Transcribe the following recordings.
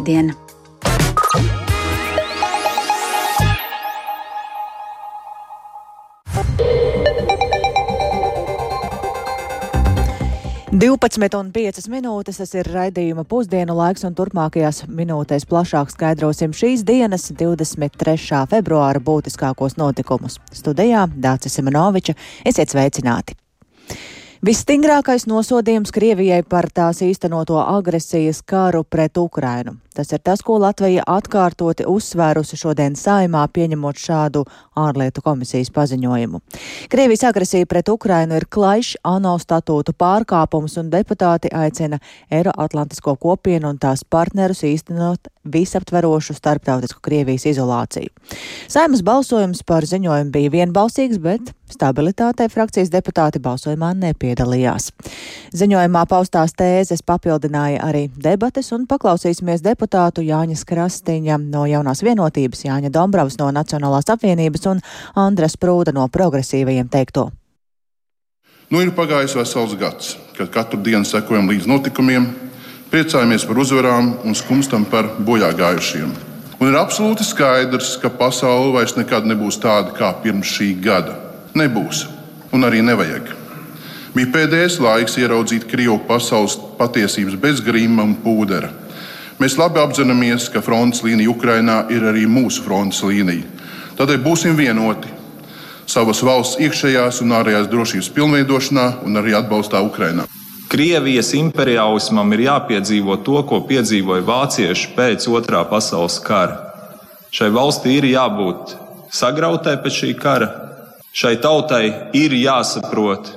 Diena. Divpadsmit un piecas minūtes tas ir raidījuma pusdienu laiks, un turpmākajās minūtēs plašāk skaidrosim šīs dienas, 23. februāra būtiskākos notikumus. Studijā Dācis Simonoviča, esiet sveicināti! Visstingrākais nosodījums Krievijai par tās īstenoto agresijas karu pret Ukrainu. Tas ir tas, ko Latvija atkārtoti uzsvērusi šodien saimā, pieņemot šādu ārlietu komisijas paziņojumu. Krievijas agresija pret Ukrainu ir klaišs ANO statūtu pārkāpums, un deputāti aicina Eiroatlantisko kopienu un tās partnerus īstenot visaptverošu starptautisku Krievijas izolāciju. Saimas balsojums par ziņojumu bija vienbalsīgs, bet stabilitātei frakcijas deputāti balsojumā nepiedalījās. Ziņojumā paustās tēzes papildināja arī debates un paklausīsimies deputātu Jāņa Krastiņa no jaunās vienotības, Jāņa Dombravas no Nacionālās apvienības un Andres Prūda no progresīvajiem teikto. Nu ir pagājis vesels gads, kad katru dienu sekojam līdz notikumiem, priecājamies par uzvarām un skumstam par bojā gājušiem. Un ir absolūti skaidrs, ka pasaule vairs nekad nebūs tāda kā pirms šī gada. Nebūs, un arī nevajag. Bija pēdējais laiks ieraudzīt Krievu pasaules patiesības bez grīma un pūdera. Mēs labi apzināmies, ka frontes līnija Ukrainā ir arī mūsu frontes līnija. Tādēļ būsim vienoti savas valsts iekšējās un ārējās drošības pilnveidošanā un arī atbalstā Ukrainā. Krievijas imperiālismam ir jāpiedzīvo to, ko piedzīvoja vācieši pēc otrā pasaules kara. Šai valstī ir jābūt sagrautai pēc šī kara, Šai tautai ir jāsaprot,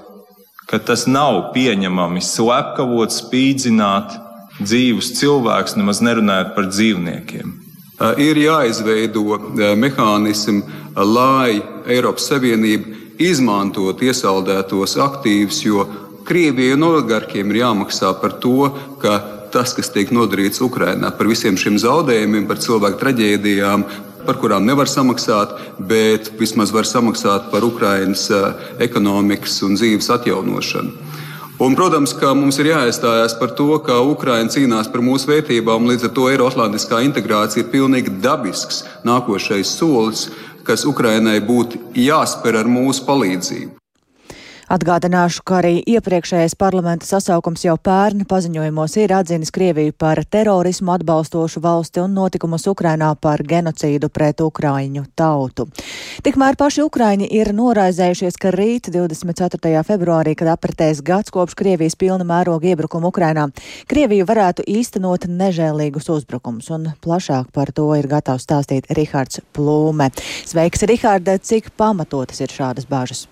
ka tas nav pieņemami slepkavot, spīdzināt dzīvus cilvēkus, nemaz nerunājot par dzīvniekiem. Ir jāizveido mehānismi, lai Eiropas Savienība izmantotu iesaldētos aktīvus, jo Krievijai un oligarkiem ir jāmaksā par to, ka tas, kas tiek nodarīts Ukrajinā, par visiem šiem zaudējumiem, par cilvēku traģēdijām, par kurām nevar samaksāt, bet vismaz var samaksāt par Ukraiņas eh, ekonomikas un dzīves atjaunošanu. Un, protams, ka mums ir jāiestājas par to, ka Ukraiņa cīnās par mūsu vērtībām, līdz ar to Eiroatlantiskā integrācija ir pilnīgi dabisks nākošais solis, kas Ukraiņai būtu jāspēr ar mūsu palīdzību. Atgādināšu, ka arī iepriekšējais parlamenta sasaukums jau pērn paziņojumos ir atzinis Krieviju par terorismu atbalstošu valsti un notikumus Ukrainā par genocīdu pret Ukraiņu tautu. Tikmēr paši Ukraiņi ir noraizējušies, ka rīt 24. februārī, kad apritēs gads kopš Krievijas pilna mēroga iebrukuma Ukrainā, Krievija varētu īstenot nežēlīgus uzbrukumus, un plašāk par to ir gatavs stāstīt Rihards Plūme. Sveiks, Riharda, cik pamatotas ir šādas bāžas?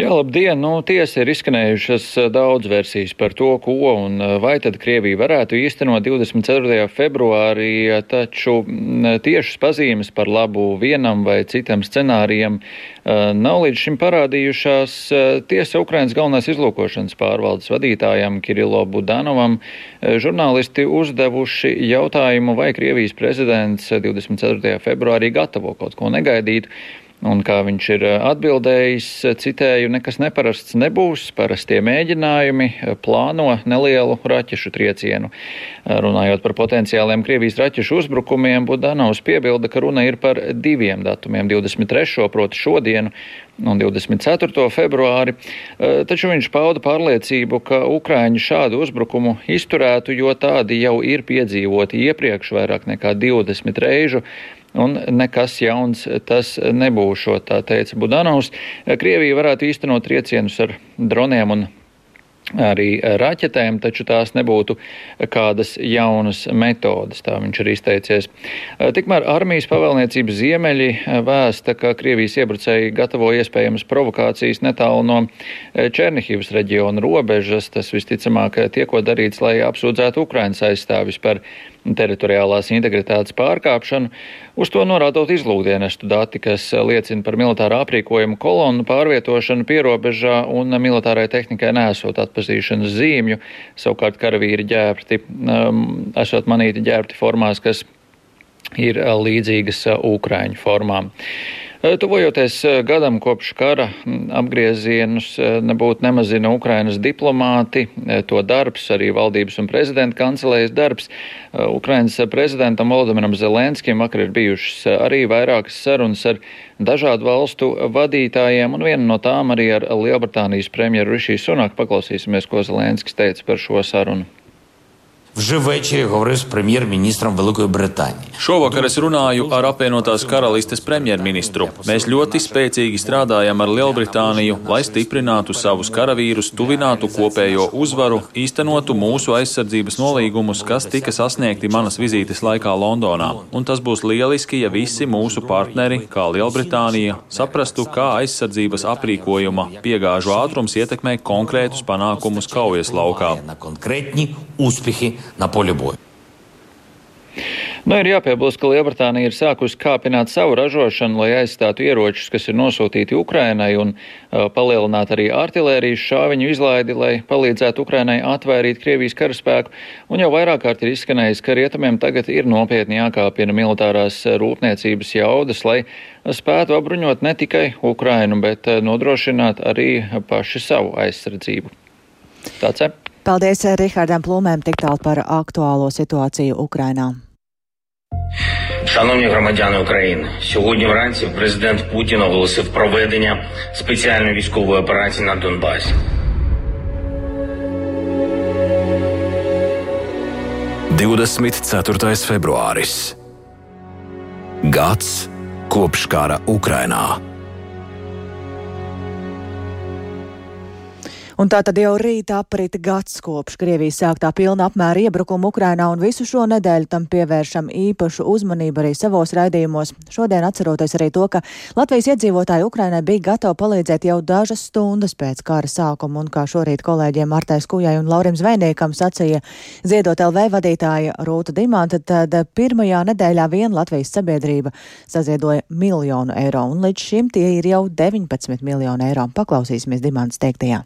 Jā, labdien! Nu, tiesa ir izskanējušas eh, daudz versijas par to, ko un eh, vai tad Krievija varētu īstenot 24. februārī, taču mm, tiešas pazīmes par labu vienam vai citam scenārijam eh, nav līdz šim parādījušās. Tiesa Ukrainas galvenās izlūkošanas pārvaldes vadītājam Kirilo Budanovam žurnālisti uzdevuši jautājumu, vai Krievijas prezidents 24. februārī gatavo kaut ko negaidītu. Un kā viņš ir eh, atbildējis, eh, citēju, nekas neparasts nebūs, parastie mēģinājumi eh, plāno nelielu raķešu triecienu. Runājot par potenciāliem Krievijas raķešu uzbrukumiem, Budanovs piebilda, ka runa ir par diviem datumiem - 23. proti šodienu un 24. februāri, taču viņš pauda pārliecību, ka Ukraiņi šādu uzbrukumu izturētu, jo tādi jau ir piedzīvoti iepriekš vairāk nekā 20 reižu. Un nekas jauns tas nebūs, tā teica Budanovs. Krievija varētu īstenot triecienus ar droniem un arī raķetēm, taču tās nebūtu kādas jaunas metodas, tā viņš ir izteicies. Tikmēr armijas pavēlniecības ziemeļi vēsta, ka Krievijas iebrucēji gatavo iespējamas provokācijas netālu no Černihivas reģiona robežas. Tas visticamāk tieko darīts, lai apsūdzētu Ukrainas aizstāvis par teritoriālās integritātes pārkāpšanu, uz to norādot izlūkdienestu dati, kas liecina par militārā aprīkojuma kolonu pārvietošanu pierobežā un militārai tehnikai nesot atpazīšanas zīmju. Savukārt karavīri ģērbti, um, esot manīti ģērbti formās, kas ir līdzīgas Ukrāņu formām. Tuvojoties gadam kopš kara apgriezienus nebūtu nemazina Ukrainas diplomāti, to darbs, arī valdības un prezidenta kancelējas darbs. Ukrainas prezidentam Volodimiram Zelenskim vakar ir bijušas arī vairākas sarunas ar dažādu valstu vadītājiem, un viena no tām arī ar Lielbritānijas premjeru Rišiju Sunak. Paklausīsimies, ko Zelenskis teica par šo sarunu. Вже ввечері говорив з прем'єр-міністром Великої Британії. Šovakar es runāju ar apvienotās karalistes premjerministru. Mēs ļoti spēcīgi strādājam ar Lielbritāniju, lai stiprinātu savus karavīrus, tuvinātu kopējo uzvaru, īstenotu mūsu aizsardzības nolīgumus, kas tika sasniegti manas vizītes laikā Londonā. Un tas būs lieliski, ja visi mūsu partneri, kā Lielbritānija, saprastu, kā aizsardzības aprīkojuma piegāžu ātrums ietekmē konkrētus panākumus kaujas laukā. на полі бою. Nu, ir jāpiebilst, ka Lielbritānija ir sākusi kāpināt savu ražošanu, lai aizstātu ieročus, kas ir nosūtīti Ukrainai, un uh, palielināt arī artilērijas šāviņu izlaidi, lai palīdzētu Ukrainai atvairīt Krievijas karaspēku. Un jau vairāk kārt ir izskanējis, ka rietumiem tagad ir nopietni jākāpina militārās rūpniecības jaudas, lai spētu apbruņot ne tikai Ukrainu, bet uh, nodrošināt arī paši savu aizsardzību. Tāds ir. Paldies Rihardam Plūmēm tik tālu par aktuālo situāciju Ukrainā. Шановні громадяни України, сьогодні вранці президент Путін оголосив проведення спеціальної військової операції на Донбасі. Divdesmit ceturtais februāris. Gads kopš kara Ukrainā. Un tā tad jau rīta aprita gads kopš Krievijas sāktā pilna apmēra iebrukuma Ukrainā, un visu šo nedēļu tam pievēršam īpašu uzmanību arī savos raidījumos. Šodien atceroties arī to, ka Latvijas iedzīvotāji Ukrainai bija gatavi palīdzēt jau dažas stundas pēc kara sākuma, un kā šorīt kolēģiem Martais Kujai un Laurim Zvejniekam sacīja Ziedot LV vadītāja Rūta Dimanta, tad pirmajā nedēļā vien Latvijas sabiedrība saziedoja miljonu eiro, un līdz šim tie ir jau 19 miljoni eiro. Paklausīsimies Dimantas teiktajā.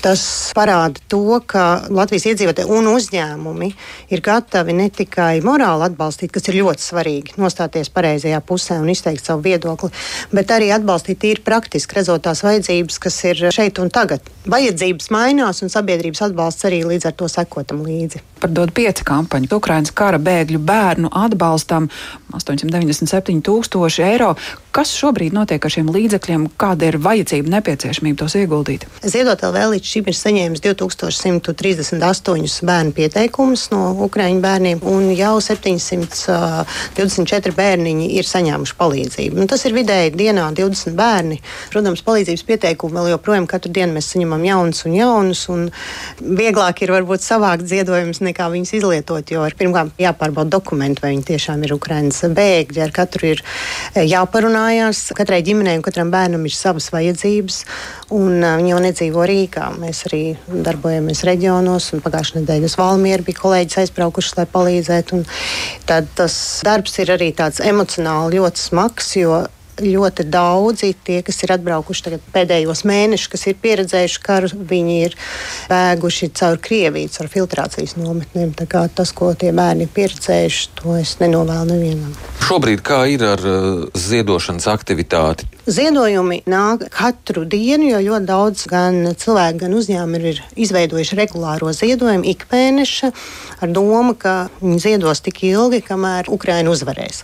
Tas parāda to, ka Latvijas iedzīvotāji un uzņēmumi ir gatavi ne tikai morāli atbalstīt, kas ir ļoti svarīgi, nostāties pareizajā pusē un izteikt savu viedokli, bet arī atbalstīt tīri praktiski, redzot tās vajadzības, kas ir šeit un tagad. Vajadzības mainās un sabiedrības atbalsts arī līdz ar to sekotam līdzi. Par dod pieci kampaņu Ukrainas kara bēgļu bērnu atbalstam 897 tūkstoši eiro. Kas šobrīd notiek ar šiem līdzekļiem? Kāda ir vajadzība, nepieciešamība tos ieguldīt? Ziedot vēl līdz šim ir saņēmis 2138 bērnu pieteikumus no Ukraiņu bērniem, un jau 724 bērniņi ir saņēmuši palīdzību. Un tas ir vidēji dienā 20 bērni. Protams, palīdzības pieteikumu vēl joprojām katru dienu mēs saņemam jaunus un jaunus, un vieglāk ir varbūt savākt ziedojumus nekā viņus izlietot, jo pirmkārt jāpārbauda dokumenti, vai viņi tiešām ir Ukraiņas bēgļi. Ar katru ir jāparunājās, katrai ģimenei un katram bērnam ir savas vajadzības, un viņi jau nedzīvo Rīgā. Mēs arī darbojamies reģionos, un pagājušajā nedēļā uz Valmieru bija kolēģis aizbraukuši, lai palīdzētu. Tad tas darbs ir arī tāds emocionāli ļoti smags, jo ļoti daudzi tie, kas ir atbraukuši pēdējos mēnešus, kas ir pieredzējuši karu, viņi ir bēguši caur Krieviju, caur filtrācijas nometnēm. Tas, ko tie bērni ir pieredzējuši, to es nenovēlu nevienam. Šobrīd kā ir ar uh, ziedošanas aktivitāti? Ziedojumi nāk katru dienu, jo ļoti daudz gan cilvēku, gan uzņēmumi ir izveidojuši regulāro ziedojumu ikmēneša ar domu, ka viņi ziedos tik ilgi, kamēr Ukraina uzvarēs.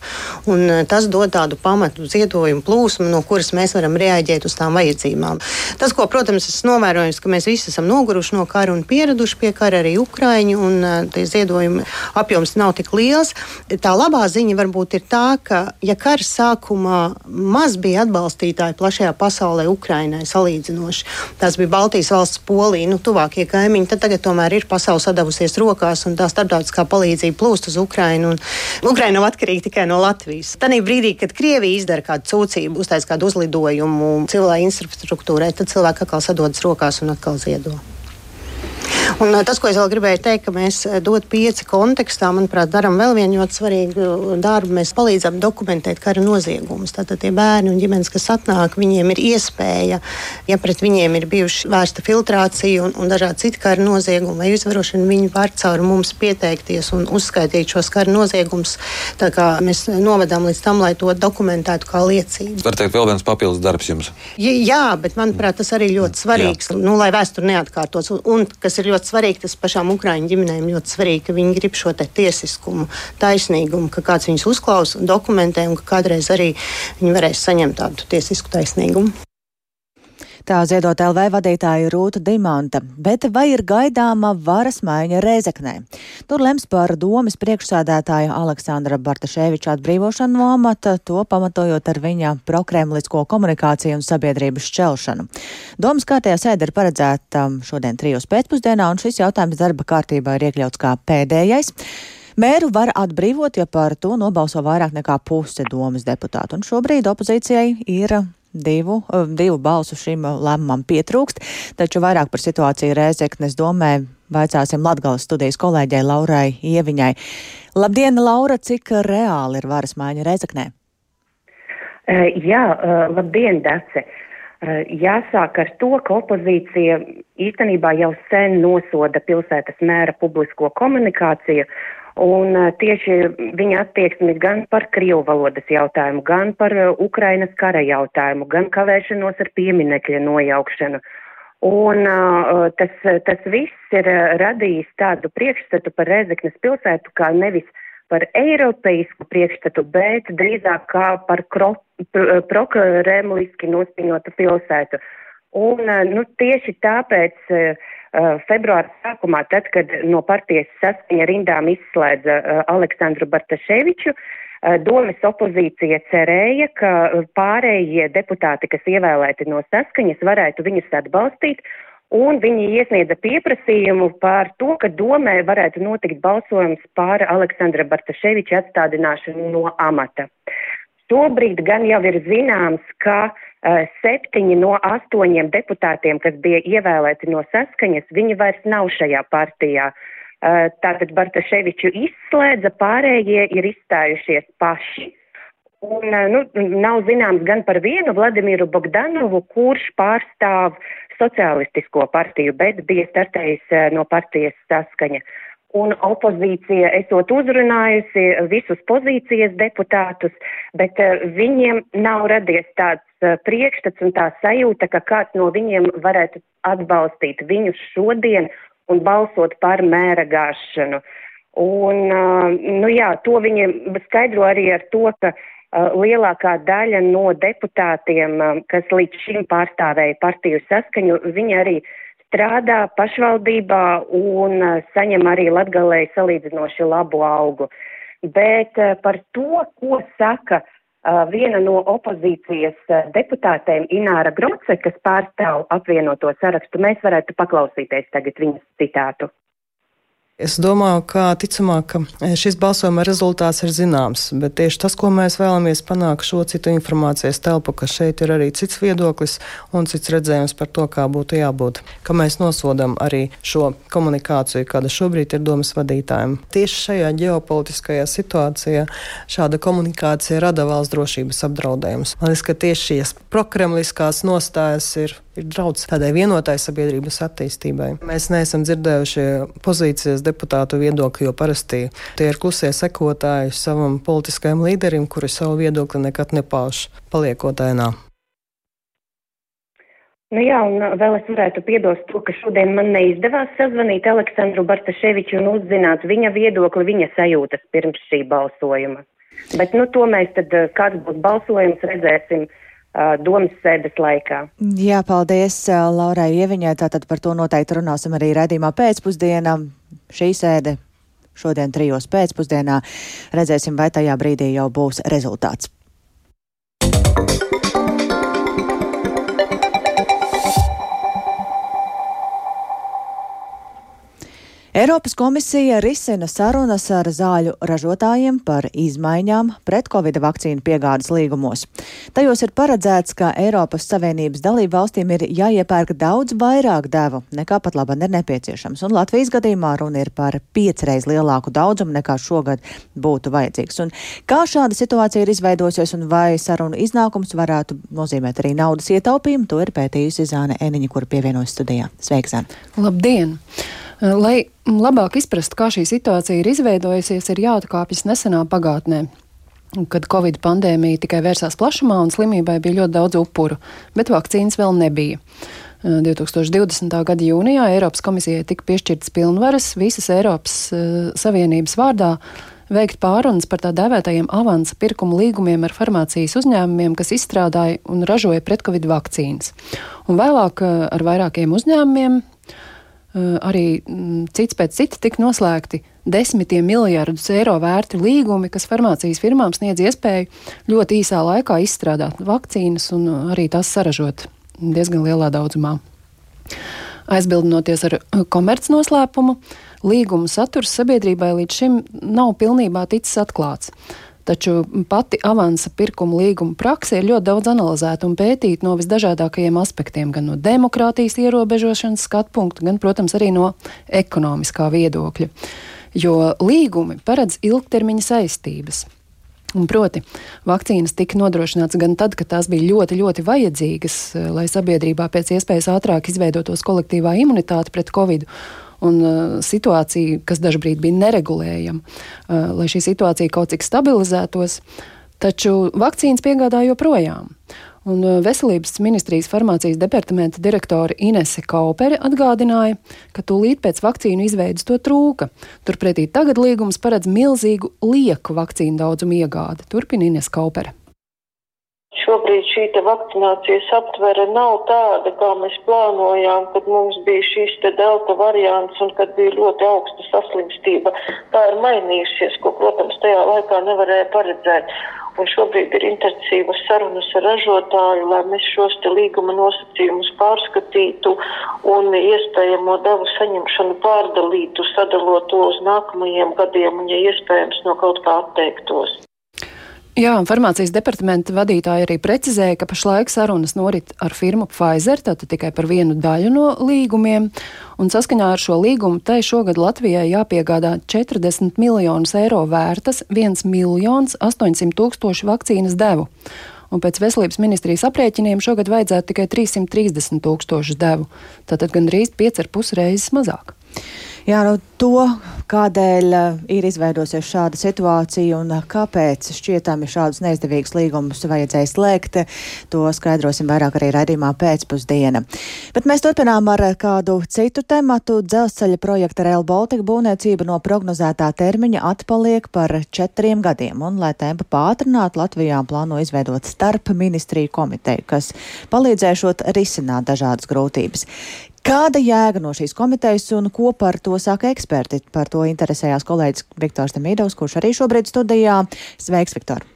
Un eh, tas dod tādu pamatu ziedojumu plūsmu, no kuras mēs varam reaģēt uz tām vajadzībām. Tas, ko, protams, es novēroju, ka mēs visi esam noguruši no kara un pieraduši pie kara arī Ukraiņu, un eh, tie ziedojumi apjoms nav tik liels. Tā labā ziņa varbūt ir tā, ka, ja kara sākumā maz bija atbalsts, atbalstītāji plašajā pasaulē Ukrainai salīdzinoši. Tās bija Baltijas valsts, Polija, nu, tuvākie kaimiņi. Tad tagad tomēr ir pasaule sadavusies rokās un tā starptautiskā palīdzība plūst uz Ukrainu. Ukraina nav atkarīga tikai no Latvijas. Tanī brīdī, kad Krievija izdara kādu sūdzību, uztais kādu uzlidojumu civilai infrastruktūrai, tad cilvēki atkal sadodas rokās un atkal ziedo. Un, tas, ko es vēl gribēju teikt, ka mēs dot pieci kontekstā, manuprāt, darām vēl vienu ļoti svarīgu darbu. Mēs palīdzam dokumentēt kara noziegumus. Tātad tie bērni un ģimenes, kas atnāk, viņiem ir iespēja, ja pret viņiem ir bijuši vērsta filtrācija un, un dažādi citi kara noziegumi vai izvarošana, viņi var caur mums pieteikties un uzskaitīt šos kara noziegumus. Tā kā mēs novedam līdz tam, lai to dokumentētu kā liecību. Var teikt, vēl viens papildus darbs jums. Jā, bet manuprāt, tas arī ļoti svarīgs, Jā. nu, lai vēsture neatkārtos. Un, un kas ir ļoti svarīgi, tas pašām Ukrāņu ģimenēm ļoti svarīgi, ka viņi grib šo tiesiskumu, taisnīgumu, ka kāds viņus uzklausa, dokumentē un ka kādreiz arī viņi varēs saņemt tādu tiesisku taisnīgumu. Tā ziedot LV vadītāja Rūta Dimanta, bet vai ir gaidāma varas maiņa Rēzeknē? Tur lems par domas priekšsādātāja Aleksandra Bartaševiča atbrīvošanu no amata, to pamatojot ar viņa prokremlisko komunikāciju un sabiedrības šķelšanu. Domas kārtējā sēde ir paredzēta šodien trijos pēcpusdienā, un šis jautājums darba kārtībā ir iekļauts kā pēdējais. Mēru var atbrīvot, ja par to nobalso vairāk nekā puse domas deputātu, un šobrīd opozīcijai ir divu, eh, divu balsu šim lēmumam pietrūkst, taču vairāk par situāciju Rēzeknes domē vaicāsim Latgales studijas kolēģei Laurai Ieviņai. Labdien, Laura, cik reāli ir varas maiņa Rēzeknē? Jā, labdien, Dace. Jāsāk ar to, ka opozīcija īstenībā jau sen nosoda pilsētas mēra publisko komunikāciju Un tieši viņa attieksmi gan par Krievu valodas jautājumu, gan par Ukrainas kara jautājumu, gan kavēšanos ar pieminekļa nojaukšanu. Un uh, tas, tas viss ir radījis tādu priekšstatu par Rezeknes pilsētu kā nevis par eiropeisku priekšstatu, bet drīzāk kā par prokremliski nospiņotu pilsētu. Un, nu, tieši tāpēc uh, Uh, februāra sākumā, tad, kad no partijas saskaņa rindām izslēdza uh, Aleksandru Bartaševiču, uh, domas opozīcija cerēja, ka pārējie deputāti, kas ievēlēti no saskaņas, varētu viņus atbalstīt, un viņi iesniedza pieprasījumu par to, ka domē varētu notikt balsojums par Aleksandra Bartaševiča atstādināšanu no amata. Šobrīd gan jau ir zināms, ka uh, septiņi no astoņiem deputātiem, kas bija ievēlēti no saskaņas, viņi vairs nav šajā partijā. Eh, tātad Bartaševiču izslēdza, pārējie ir izstājušies paši. Un, eh, nu, nav zināms gan par vienu Vladimiru Bogdanovu, kurš pārstāv sociālistisko partiju, bet bija startējis no partijas saskaņa. Un opozīcija esot uzrunājusi visus pozīcijas deputātus, bet viņiem nav radies tāds Eh, priekšstats un tā sajūta, ka kāds no viņiem varētu atbalstīt viņus šodien un balsot par mēra gāšanu. Un, eh, nu jā, to viņi skaidro arī ar to, ka uh, lielākā daļa no deputātiem, uh, kas līdz šim pārstāvēja partiju saskaņu, viņi arī strādā pašvaldībā un uh, saņem arī latgalēji salīdzinoši labu algu. Bet par to, ko saka uh, viena no opozīcijas deputātēm Ināra Groce, kas pārstāv apvienoto sarakstu, mēs varētu paklausīties tagad viņas citātu. Es domāju, ka ticamāk, ka e, šis balsojuma rezultāts ir zināms, bet tieši tas, ko mēs vēlamies panākt šo citu informācijas telpu, ka šeit ir arī cits viedoklis un cits redzējums par to, kā būtu jābūt, ka mēs nosodam arī šo komunikāciju, kāda šobrīd ir domas vadītājiem. Tieši šajā ģeopolitiskajā situācijā šāda komunikācija rada valsts drošības apdraudējumus. Man liekas, ka tieši šīs prokremliskās nostājas ir ir draudz tādai vienotai sabiedrības attīstībai. Mēs neesam dzirdējuši pozīcijas deputātu viedokli, jo parasti tie ir klusie sekotāji savam politiskajam līderim, kuri savu viedokli nekad nepauž, paliekot ainā. Nu jā, un vēl es varētu piebilst to, ka šodien man neizdevās sazvanīt Aleksandru Bartaševiču un uzzināt viņa viedokli, viņa sajūtas pirms šī balsojuma. Bet, nu, to mēs tad, kāds būs balsojums, redzēsim domas sēdes laikā. Jā, paldies Laurai Ieviņai. Tātad par to noteikti runāsim arī redzījumā pēcpusdienā. Šī sēde šodien trijos pēcpusdienā. Redzēsim, vai tajā brīdī jau būs rezultāts. Eiropas komisija risina sarunas ar zāļu ražotājiem par izmaiņām pret covid vakcīnu piegādes līgumos. Tajos ir paredzēts, ka Eiropas Savienības dalību valstīm ir jāiepērk daudz vairāk devu nekā pat laban ir nepieciešams, un Latvijas gadījumā runa ir par piecreiz lielāku daudzumu nekā šogad būtu vajadzīgs. Un kā šāda situācija ir izveidojusies un vai sarunu iznākums varētu nozīmēt arī naudas ietaupījumu, to ir pētījusi Zāne Eniņa, kur pievienojas studijā. Sveika, Zāne! Labdien! Lai labāk izprastu, kā šī situācija ir izveidojusies, ir jāatkāpjas nesenā pagātnē kad Covid pandēmija tikai vērsās plašumā un slimībai bija ļoti daudz upuru, bet vakcīnas vēl nebija. 2020. gada jūnijā Eiropas komisijai tika piešķirtas pilnvaras visas Eiropas uh, Savienības vārdā veikt pārunas par tā dēvētajiem avansa pirkuma līgumiem ar farmācijas uzņēmumiem, kas izstrādāja un ražoja pretcovid vakcīnas. Un vēlāk uh, ar vairākiem uzņēmumiem Eh, arī mm, cits pēc cita tika noslēgti desmitiem miljardus eiro vērti līgumi, kas farmācijas firmām sniedz iespēju ļoti īsā laikā izstrādāt vakcīnas un arī tās saražot diezgan lielā daudzumā. Aizbildinoties ar eh, komercnoslēpumu, līguma saturs sabiedrībai līdz šim nav pilnībā ticis atklāts. Taču pati avansa pirkuma līguma praksa ir ļoti daudz analizēta un pētīta no visdažādākajiem aspektiem, gan no demokrātijas ierobežošanas skatu punkta, gan, protams, arī no ekonomiskā viedokļa. Jo līgumi paredz ilgtermiņa saistības. Un proti, vakcīnas tika nodrošināts gan tad, kad tās bija ļoti, ļoti vajadzīgas, lai sabiedrībā pēc iespējas ātrāk izveidotos kolektīvā imunitāte pret covid un uh, situācija, kas dažkārt bija neregulējama, uh, lai šī situācija kaut cik stabilizētos. Taču vakcīnas piegādā joprojām. Un uh, Veselības ministrijas farmācijas departamenta direktore Inese Kaupere atgādināja, ka tūlīt pēc vakcīnu izveidas to trūka. Turpretī tagad līgums paredz milzīgu lieku vakcīnu daudzumu iegādi. Turpina Inese Kaupere. Šobrīd šī vakcinācijas aptvere nav tāda, kā mēs plānojām, kad mums bija šīs delta variants un kad bija ļoti augsta saslimstība. Tā ir mainījusies, ko, protams, tajā laikā nevarēja paredzēt. Un šobrīd ir intensīvas sarunas ar ražotāju, lai mēs šos līguma nosacījumus pārskatītu un iespējamo devu saņemšanu pārdalītu, sadalot to uz nākamajiem gadiem un, ja iespējams, no kaut kā atteiktos. Jā, farmācijas departamenta vadītāja arī precizēja, ka pašlaik sarunas norit ar firmu Pfizer, tātad tikai par vienu daļu no līgumiem, un saskaņā ar šo līgumu tai šogad Latvijai jāpiegādā 40 miljonus eiro vērtas 1 miljons 800 tūkstoši vakcīnas devu. Un pēc veselības ministrijas aprēķiniem šogad vajadzētu tikai 330 tūkstošu devu, tātad gandrīz 5,5 reizes mazāk. Jā, nu to, kādēļ eh, ir izveidojusies šāda situācija un eh, kāpēc šķietami šādus neizdevīgus līgumus vajadzēja slēgt, to skaidrosim vairāk arī raidījumā pēcpusdiena. Bet mēs turpinām ar kādu citu tematu. Dzelzceļa projekta Rail Baltica būvniecība no prognozētā termiņa atpaliek par četriem gadiem, un, lai tempu pātrinātu, Latvijā plāno izveidot starp ministriju komiteju, kas palīdzēšot risināt dažādas grūtības. Kāda jēga no šīs komitejas un ko par to saka eksperti? Par to interesējās kolēģis Viktors Demīdovs, kurš arī šobrīd studijā. Sveiks, Viktor!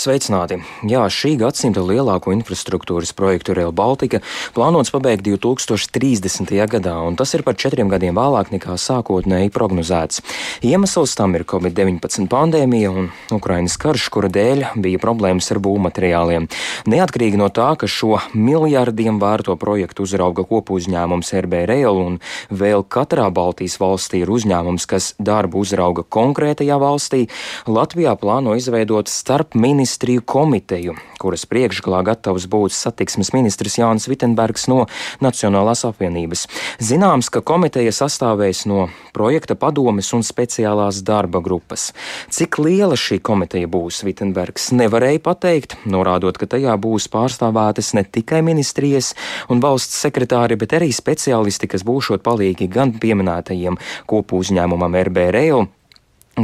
Sveicināti! Jā, šī gadsimta lielāko infrastruktūras projektu Rail Baltica plānots pabeigt 2030. gadā, un tas ir par četriem gadiem vēlāk nekā sākotnēji prognozēts. Iemesls tam ir Covid-19 pandēmija un Ukrainas karš, kura dēļ bija problēmas ar būvmateriāliem. Neatkarīgi no tā, ka šo miljardiem vērto projektu uzrauga kopu uzņēmums RB Rail un vēl katrā Baltijas valstī ir uzņēmums, kas darbu uzrauga konkrētajā valstī, Latvijā plāno izveidot starp ministriju komiteju, kuras priekšgalā gatavs būt satiksmes ministrs Jānis Vitenbergs no Nacionālās apvienības. Zināms, ka komiteja sastāvēs no projekta padomes un speciālās darba grupas. Cik liela šī komiteja būs, Vitenbergs nevarēja pateikt, norādot, ka tajā būs pārstāvētas ne tikai ministrijas un valsts sekretāri, bet arī speciālisti, kas būšot palīgi gan pieminētajiem kopu uzņēmumam RB Rail,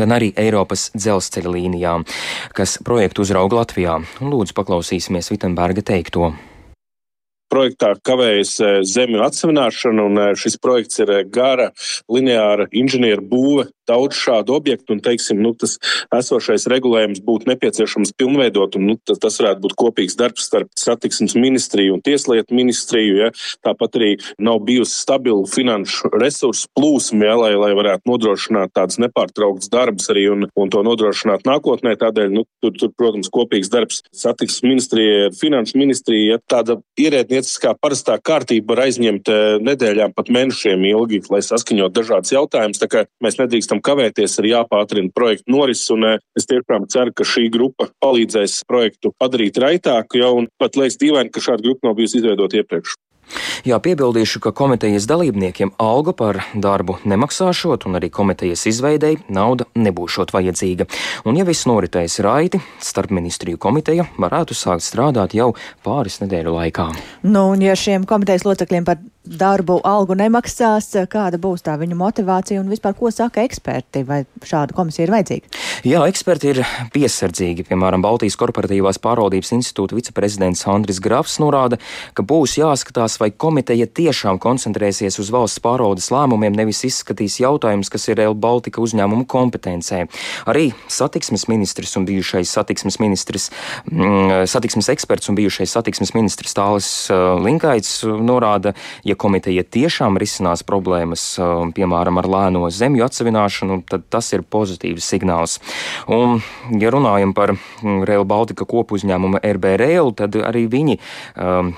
gan arī Eiropas dzelzceļa līnijām, kas projektu uzrauga Latvijā. Lūdzu, paklausīsimies Vitsenberga teikto projektā kavējas e, zemju atsevināšana, un e, šis projekts ir e, gara, lineāra inženieru būve daudz šādu objektu, un teiksim, nu, tas esošais regulējums būtu nepieciešams pilnveidot, un nu, tas, tas varētu būt kopīgs darbs starp satiksmes ministriju un tieslietu ministriju. Ja? Tāpat arī nav bijusi stabila finanšu resursu plūsma, ja? lai, lai varētu nodrošināt tādas nepārtrauktas darbus arī un, un to nodrošināt nākotnē. Tādēļ, nu, tur, tur, protams, kopīgs darbs satiksmes ministrijai finanšu ministriju. Ja? Tāda ierēdnieciskā parastā kārtība var aizņemt eh, nedēļām pat mēnešiem ilgi, lai saskaņot dažādas jautājumus. Tā kā mēs nedrīkstam kavēties, ir jāpātrina projektu norises, un eh, es tiešām ceru, ka šī grupa palīdzēs projektu padarīt raitāku jau, un pat liekas dīvaini, ka šāda grupa nav bijusi izveidota iepriekš. Jā, piebildīšu, ka komitejas dalībniekiem alga par darbu nemaksāšot, un arī komitejas izveidēji nauda nebūšot vajadzīga. Un, ja viss noritēs raiti, starp ministriju komiteja varētu sākt strādāt jau pāris nedēļu laikā. Nu, un ja šiem komitejas locekļiem par darbu algu nemaksās, kāda būs tā viņu motivācija un vispār ko saka eksperti, vai šāda komisija ir vajadzīga? Jā, eksperti ir piesardzīgi. Piemēram, Baltijas korporatīvās pārvaldības institūta viceprezidents Andris Grafs norāda, ka būs jāskatās, vai komiteja tiešām koncentrēsies uz valsts pārvaldes lēmumiem, nevis izskatīs jautājumus, kas ir Rail Baltica uzņēmumu kompetencē. Arī satiksmes ministrs un bijušais satiksmes ministrs, mm, satiksmes eksperts un bijušais satiksmes ministrs Tālis uh, Linkaits norāda, ja komiteja tiešām risinās problēmas, um, piemēram, ar lēno zemju atsevināšanu, tad tas ir pozitīvs signāls. Un, ja runājam par mm, Rail Baltica kopu uzņēmumu RB Rail, tad arī viņi um,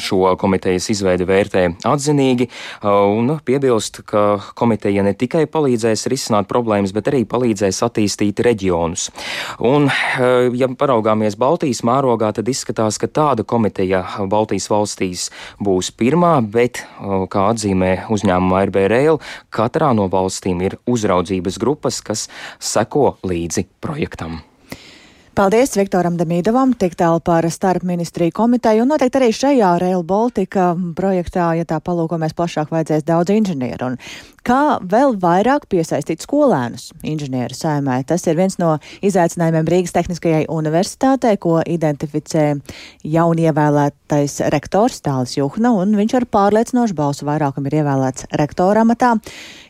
šo komitejas izveidi vērtē atzinīgi un piebilst, ka komiteja ne tikai palīdzēs risināt problēmas, bet arī palīdzēs attīstīt reģionus. Un, ja paraugāmies Baltijas mērogā, tad izskatās, ka tāda komiteja Baltijas valstīs būs pirmā, bet, kā atzīmē uzņēmuma RB Rail, katrā no valstīm ir uzraudzības grupas, kas seko līdzi projektam. Paldies Viktoram Demīdovam, tik tālu par starp ministriju komiteju, un noteikti arī šajā Rail Baltica projektā, ja tā palūkojamies plašāk, vajadzēs daudz inženieru. Un kā vēl vairāk piesaistīt skolēnus inženieru saimē? Tas ir viens no izaicinājumiem Rīgas Tehniskajai universitātei, ko identificē jaunievēlētais rektors Tālis Juhna, un viņš ar pārliecinošu balsu vairākumu ir ievēlēts rektora amatā.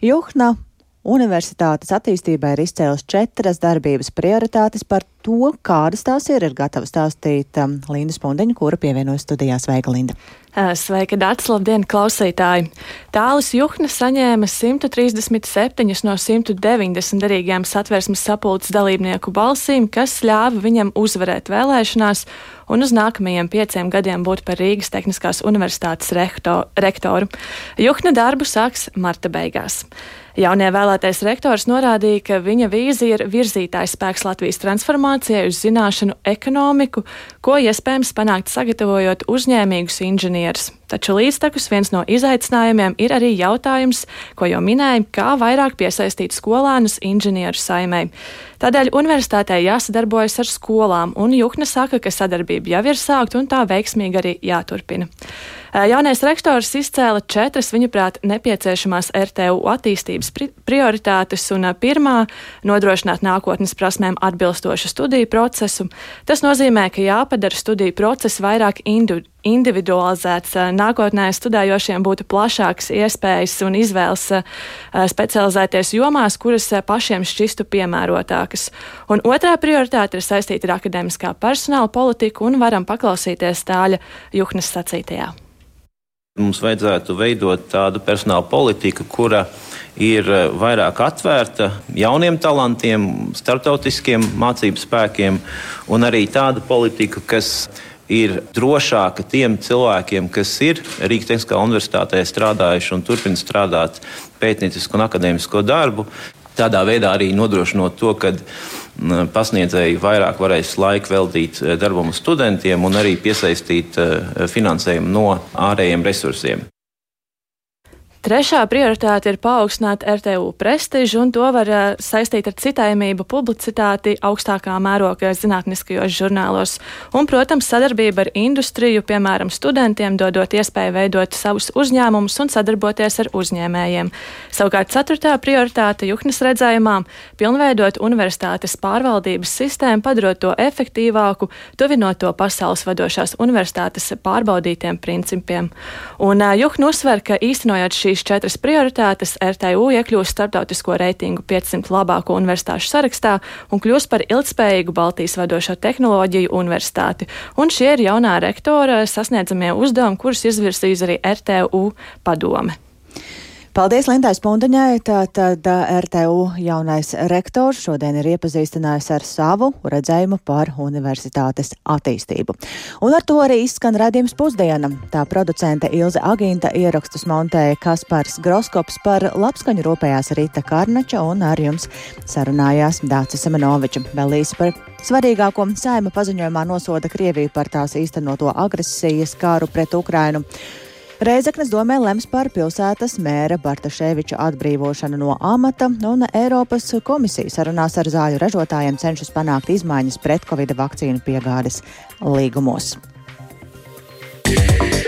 Juhna Universitātes attīstībai ir izcēlus četras darbības prioritātes par to, kādas tās ir, ir gatava stāstīt um, Linda Spundeņa, kura pievienojas studijās Veiga Linda. Sveika, Dārts, labdien, klausītāji! Tālis Juhna saņēma 137 no 190 derīgajām satversmes sapulces dalībnieku balsīm, kas ļāva viņam uzvarēt vēlēšanās un uz nākamajiem pieciem gadiem būt par Rīgas Tehniskās universitātes rektor, rektoru. Juhna darbu sāks marta beigās. Jaunie vēlētais rektors norādīja, ka viņa vīzija ir virzītājs spēks Latvijas transformācijai uz zināšanu ekonomiku, ko iespējams panākt sagatavojot uzņēmīgus inženierus. Taču līdztekus viens no izaicinājumiem ir arī jautājums, ko jau minēju, kā vairāk piesaistīt skolēnus inženieru saimē. Tādēļ universitātei jāsadarbojas ar skolām, un Juhna saka, ka sadarbība jau ir sākta un tā veiksmīgi arī jāturpina. Jaunais rektors izcēla četras, viņuprāt, nepieciešamās RTU attīstības pri prioritātes, un pirmā - nodrošināt nākotnes prasmēm atbilstošu studiju procesu. Tas nozīmē, ka jāpadara studiju process vairāk individuāli individualizēts. Nākotnē studējošiem būtu plašākas iespējas un izvēles specializēties jomās, kuras pašiem šķistu piemērotākas. Un otrā prioritāte ir saistīta ar akadēmiskā personāla politiku, un varam paklausīties tāļa Juhnas sacītajā. Mums vajadzētu veidot tādu personāla politiku, kura ir vairāk atvērta jauniem talantiem, starptautiskiem mācību spēkiem, un arī tāda politika, kas ir drošāka tiem cilvēkiem, kas ir Rīgas Tehniskā universitātē strādājuši un turpina strādāt pētniecisku un akadēmisko darbu. Tādā veidā arī nodrošinot to, ka pasniedzēji vairāk varēs laika veltīt eh, darbam studentiem un arī piesaistīt eh, finansējumu no ārējiem resursiem. Trešā prioritāte ir paaugstināt RTU prestižu, un to var uh, saistīt ar citējumību, publicitāti augstākā mēroga zinātniskajos žurnālos. Un, protams, sadarbība ar industriju, piemēram, studentiem, dodot iespēju veidot savus uzņēmumus un sadarboties ar uzņēmējiem. Savukārt, ceturtā prioritāte Juhnas redzējumā - pilnveidot universitātes pārvaldības sistēmu, padarot to efektīvāku, tuvinot to pasaules vadošās universitātes pārbaudītiem principiem. Un uh, Juhna uzsver, ka īstenojot šī šīs četras prioritātes RTU iekļūs starptautisko reitingu 500 labāko universitāšu sarakstā un kļūs par ilgspējīgu Baltijas vadošo tehnoloģiju universitāti. Un šie ir jaunā rektora sasniedzamie uzdevumi, kurus izvirsīs arī RTU padome. Paldies Lindai Spundaņai. Tātad RTU jaunais rektors šodien ir iepazīstinājis ar savu redzējumu par universitātes attīstību. Un ar to arī izskan redzījums pusdiena. Tā producente Ilze Agīnta ierakstus montēja Kaspars Groskops par labskaņu rūpējās Rīta Karnača un ar jums sarunājās Dācis Semenoviča. Vēl īsi par svarīgāko saima paziņojumā nosoda Krieviju par tās īstenoto agresijas kāru pret Ukrainu. Reizeknas domē lems par pilsētas mēra Bartaševiča atbrīvošanu no amata, un Eiropas komisija sarunās ar zāļu ražotājiem cenšas panākt izmaiņas pret covid vakcīnu piegādes līgumos. Yeah.